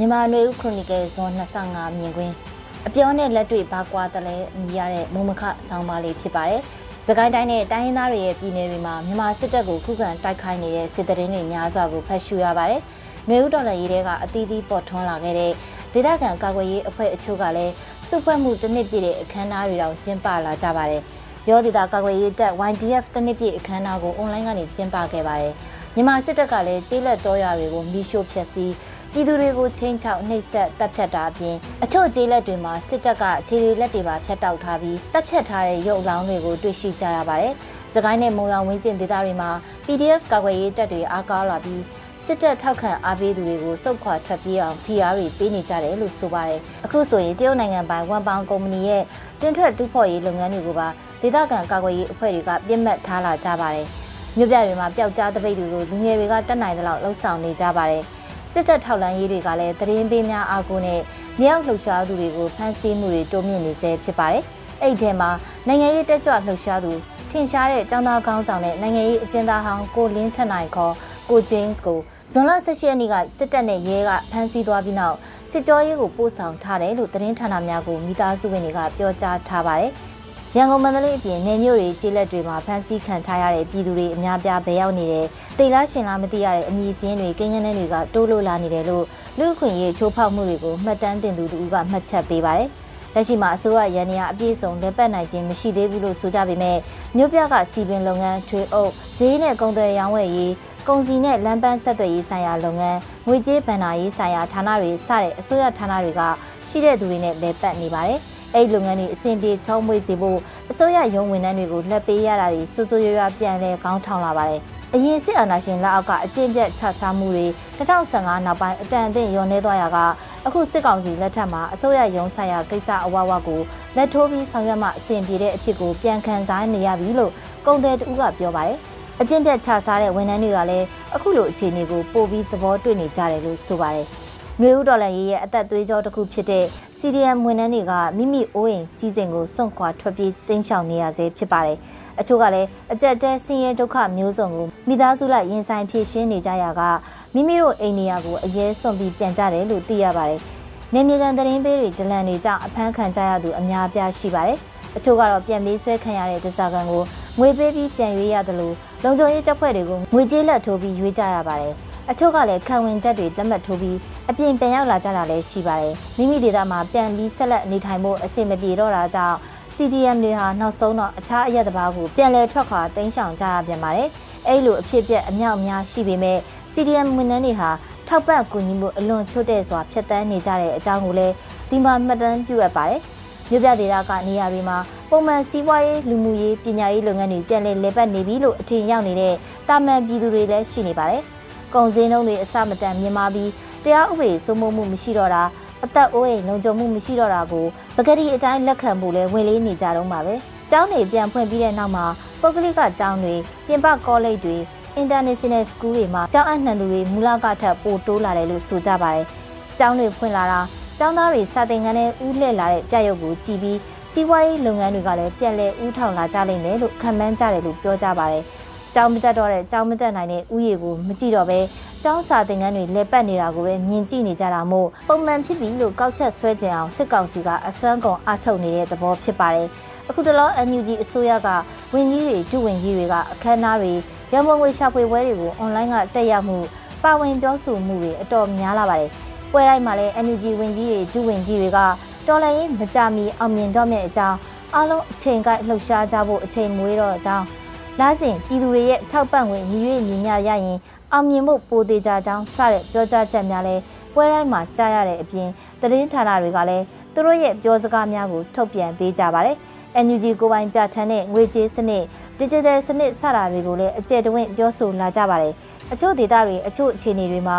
မြန်မာနွေဦးခရိုနီကယ်ဇွန်25မြင်ကွင်းအပြောနဲ့လက်တွေ့ဘာကွာတယ်လဲမြည်ရတဲ့မုံမခဆောင်းပါးလေးဖြစ်ပါတယ်။စကိုင်းတိုင်းနဲ့တိုင်းရင်းသားတွေရဲ့ပြည်နယ်တွေမှာမြန်မာစစ်တပ်ကိုခုခံတိုက်ခိုက်နေတဲ့စစ်တရင်တွေများစွာကိုဖတ်ရှုရပါတယ်။နွေဦးတော်လှန်ရေးတွေကအသီးသီးပေါ်ထွန်းလာခဲ့တဲ့ဒေသခံကာကွယ်ရေးအဖွဲ့အချို့ကလည်းစုဖွဲ့မှုတစ်နှစ်ပြည့်တဲ့အခမ်းအနားတွေတောင်ကျင်းပလာကြပါတယ်။ရောဒေသကာကွယ်ရေးတပ် YDF တစ်နှစ်ပြည့်အခမ်းအနားကိုအွန်လိုင်းကနေကျင်းပခဲ့ပါတယ်။မြန်မာစစ်တပ်ကလည်းကျေးလက်တော်ရွာတွေကိုမီးရှို့ဖျက်ဆီး ပြည်သူတွေကိုချင်းချောက်နှိပ်စက်တပ်ဖြတ်တာအပြင်အချို့ကျေးလက်တွေမှာစစ်တပ်ကခြေတွေလက်တွေပါဖျက်တောက်ထားပြီးတပ်ဖြတ်ထားတဲ့ရုပ်လောင်းတွေကိုတွေ့ရှိကြရပါတယ်။စကိုင်းနဲ့မုံရောင်ဝင်းကျင်ဒေသတွေမှာ PDF ကာကွယ်ရေးတပ်တွေအားကောင်းလာပြီးစစ်တပ်ထောက်ခံအားပေးသူတွေကိုစုခွာထွက်ပြေးအောင်ဖိအားတွေပေးနေကြတယ်လို့ဆိုပါတယ်။အခုဆိုရင်တရုတ်နိုင်ငံပိုင်ဝန်ပောင်ကုမ္ပဏီရဲ့တွင်ထွက်တူးဖော်ရေးလုပ်ငန်းတွေကိုပါဒေသခံကာကွယ်ရေးအဖွဲ့တွေကပြစ်မှတ်ထားလာကြပါတယ်။မြို့ပြတွေမှာပျောက်ကြားတပိတ်တွေကိုလူငယ်တွေကတက်နိုင်သလောက်လှုပ်ဆောင်နေကြပါတယ်။ စစ်တပ်ထောက်လှမ်းရေးတွေကလည်းသတင်းပေးများအားကိုနဲ့မြောက်လှုပ်ရှားသူတွေကိုဖမ်းဆီးမှုတွေတိုးမြင့်နေဆဲဖြစ်ပါတယ်။အဲ့ဒီထဲမှာနိုင်ငံရေးတက်ကြွလှုပ်ရှားသူထင်ရှားတဲ့ចောင်းသားကောင်းဆောင်တဲ့နိုင်ငံရေးအကျဉ်းသားဟောင်းကိုလင်းထက်နိုင်ခေါ်ကိုဂျင်းစ်ကိုဇွန်လ18ရက်နေ့ကစစ်တပ်နဲ့ရဲကဖမ်းဆီးသွားပြီးနောက်စစ်ကြောရေးကိုပို့ဆောင်ထားတယ်လို့သတင်းဌာနများကိုမိသားစုဝင်တွေကပြောကြားထားပါတယ်။ ရန်ကုန်မန္တလေးအပြင်နေမြို့တွေကျေးလက်တွေမှာဖမ်းဆီးခံထားရတဲ့ပြည်သူတွေအများပြားဘဲရောက်နေတယ်။တိတ်လားရှင်လားမသိရတဲ့အမည်စင်းတွေကိန်းဂန်းတွေကတိုးလို့လာနေတယ်လို့လူ့အခွင့်အရေးချိုးဖောက်မှုတွေကိုမှတ်တမ်းတင်သူတို့ကမှတ်ချက်ပေးပါတယ်။လက်ရှိမှာအစိုးရရန်နေရအပြည့်စုံလက်ပတ်နိုင်ခြင်းမရှိသေးဘူးလို့ဆိုကြပေမဲ့မြို့ပြကစီပင်လုပ်ငန်းထွေအုပ်ဈေးနဲ့ကုန်သွယ်ရောင်းဝယ်ရေးကုန်စည်နဲ့လမ်းပန်းဆက်သွယ်ရေးဆိုင်ရာလုပ်ငန်းငွေကြေးဗန်နာရေးဆိုင်ရာဌာနတွေစတဲ့အစိုးရဌာနတွေကရှိတဲ့သူတွေနဲ့လက်ပတ်နေပါတယ်။ အဲ့ဒီလုပ်ငန်းတွေအဆင်ပြေချောမွေ့စေဖို့အစိုးရရုံးဝန်ထမ်းတွေကိုလက်ပေးရတာတွေစိုးစိုးရွားရွားပြန်လဲကောင်းထောင်လာပါတယ်။အရင်စစ်အာဏာရှင်လက်အောက်ကအကျင့်ပြတ်ချစားမှုတွေ2015နောက်ပိုင်းအတန်အသင့်ရောနေသွားရကအခုစစ်ကောင်စီလက်ထက်မှာအစိုးရရုံးဆိုင်ရာကိစ္စအဝဝကိုလက်ထိုးပြီးဆောင်ရွက်မှအဆင်ပြေတဲ့အဖြစ်ကိုပြန်ခံစားနေရပြီလို့ကုန်သည်တူကပြောပါတယ်။အကျင့်ပြတ်ချစားတဲ့ဝန်ထမ်းတွေကလည်းအခုလိုအခြေအနေကိုပိုပြီးသဘောတွေ့နေကြတယ်လို့ဆိုပါတယ်။ နွေဦးဒေါ်လာရေးရဲ့အသက်သွေးကြောတစ်ခုဖြစ်တဲ့ CDM ဝန်ထမ်းတွေကမိမိအိုးအိမ်စီစဉ်ကိုစွန့်ခွာထွက်ပြေးတင်းရှောင်နေရဆဲဖြစ်ပါတယ်။အချို့ကလည်းအကြက်တဲဆင်းရဲဒုက္ခမျိုးစုံကိုမိသားစုလိုက်ရင်ဆိုင်ဖြည့်ရှင်းနေကြရကမိမိတို့အိမ်နေရာကိုအရေးစွန့်ပြီးပြန်ကြတယ်လို့သိရပါတယ်။နေမြေကန်သတင်းပေးတွေဒလန်တွေကြောင့်အဖမ်းခံကြရသူအများအပြားရှိပါတယ်။အချို့ကတော့ပြန်ပေးဆွဲခံရတဲ့ဒဇာကန်ကိုငွေပေးပြီးပြန်ရွေးရတယ်လို့လုံခြုံရေးတပ်ဖွဲ့တွေကိုငွေကြေးလက်ထိုးပြီးရွေးကြရပါတယ်။ အချို့ကလည်းခံဝင်ချက်တွေလက်မှတ်ထိုးပြီးအပြင်ပြန်ရောက်လာကြတာလည်းရှိပါတယ်မိမိဒေသမှာပြန်ပြီးဆက်လက်နေထိုင်ဖို့အဆင်မပြေတော့တာကြောင့် CDM တွေဟာနောက်ဆုံးတော့အခြားအရက်တစ်ပါးကိုပြန်လည်ထွက်ခွာတင်းရှောင်ကြရပြန်ပါတယ်အဲ့လိုအဖြစ်ပြက်အမြောက်အများရှိပေမဲ့ CDM ဝန်ထမ်းတွေဟာထောက်ပံ့ကူညီမှုအလွန်ချွတ်တဲ့စွာဖျက်ဆီးနေကြတဲ့အကြောင်းကိုလည်းဒီမှာမှတ်တမ်းပြုအပ်ပါတယ်မြို့ပြဒေသကနေရာတွေမှာပုံမှန်စီးပွားရေးလူမှုရေးပညာရေးလုပ်ငန်းတွေပြန်လည်လည်ပတ်နေပြီလို့အထင်ရောက်နေတဲ့တာမန်ပြည်သူတွေလည်းရှိနေပါတယ်။ ကုန်စည်နှုန်းတွေအစမတန်မြင့်မားပြီးတရားဥပဒေစိုးမိုးမှုမရှိတော့တာအသက်အိုးအိမ်လုံခြုံမှုမရှိတော့တာကိုပကတိအတိုင်းလက်ခံဖို့လဲဝင်လေးနေကြတော့မှာပဲ။ကျောင်းတွေပြန်ဖွင့်ပြီးတဲ့နောက်မှာပုဂ္ဂလိကကျောင်းတွေပြင်ပကောလိပ်တွေ international school တွေမှာကျောင်းအနှံသူတွေမူလကထက်ပိုတိုးလာတယ်လို့ဆိုကြပါတယ်။ကျောင်းတွေဖွင့်လာတာကျောင်းသားတွေစာသင်ခန်းထဲဦးလှည့်လာတဲ့ပြရုပ်ကိုကြည်ပြီးစီးပွားရေးလုပ်ငန်းတွေကလည်းပြန်လည်ဦးထောင်လာကြလိမ့်မယ်လို့ခံမှန်းကြတယ်လို့ပြောကြပါတယ်။ ကျောင်းမတက်တော့တဲ့ကျောင်းမတက်နိုင်တဲ့ဥယေကိုမကြည့်တော့ပဲကျောင်းစာသင်ခန်းတွေလက်ပတ်နေတာကိုပဲမြင်ကြည့်နေကြတာမို့ပုံမှန်ဖြစ်ပြီလို့ကောက်ချက်ဆွဲကြအောင်စစ်ကောင်စီကအစွမ်းကုန်အထုတ်နေတဲ့သဘောဖြစ်ပါတယ်အခုတလော NUG အစိုးရကဝင်ကြီးတွေဒုဝင်ကြီးတွေကအခမ်းအနားတွေရမုံငွေရှာဖွေပွဲတွေကိုအွန်လိုင်းကတက်ရောက်မှုပါဝင်ပြောဆိုမှုတွေအတော်များလာပါတယ်ပွဲတိုင်းမှာလည်း NUG ဝင်ကြီးတွေဒုဝင်ကြီးတွေကတော်လည်းမကြမီအောင်မြင်တော့မယ့်အကြောင်းအားလုံးအချိန်ကိုက်လှုပ်ရှားကြဖို့အချိန်မွေးတော့အကြောင်း လာစဉ်ပြည်သူတွေရဲ့ထောက်ပံ့ငွေညီရွေညီမျှရရင်အောင်မြင်မှုပိုသေးကြကြောင်းစတဲ့ပြောကြားချက်များလဲပွဲတိုင်းမှာကြားရတဲ့အပြင်သတင်းဌာနတွေကလည်းသူတို့ရဲ့ပြောစကားများကိုထုတ်ပြန်ပေးကြပါတယ်။ NUG ကိုပိုင်ပြဋ္ဌာန်းတဲ့ငွေကြေးစနစ် digital စနစ်စတာတွေကိုလည်းအကျယ်တဝင့်ပြောဆိုလာကြပါတယ်။အချို့ဒေသတွေအချို့အခြေအနေတွေမှာ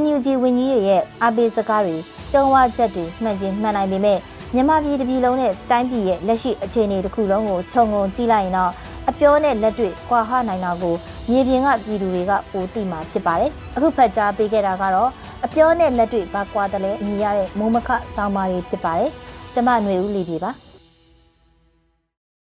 NUG ဝန်ကြီးတွေရဲ့အားပေးစကားတွေကြုံဝချက်တွေမှန်ချင်းမှန်နိုင်ပေမဲ့မြန်မာပြည်တပြည်လုံးနဲ့တိုင်းပြည်ရဲ့လက်ရှိအခြေအနေတစ်ခုလုံးကိုခြုံငုံကြည့်လိုက်ရင်တော့ အပြောနဲ့လက်တွေ့ကွာဟနိုင်တာကိုမြေပြင်ကပြည်သူတွေကပိုသိမှာဖြစ်ပါတယ်။အခုဖတ်ကြားပေးခဲ့တာကတော့အပြောနဲ့လက်တွေ့ဘာကွာတယ်လဲအမြင်ရတဲ့မိုးမခဆောင်းပါးလေးဖြစ်ပါတယ်။ကျမຫນွေဦးလီပြေပါ။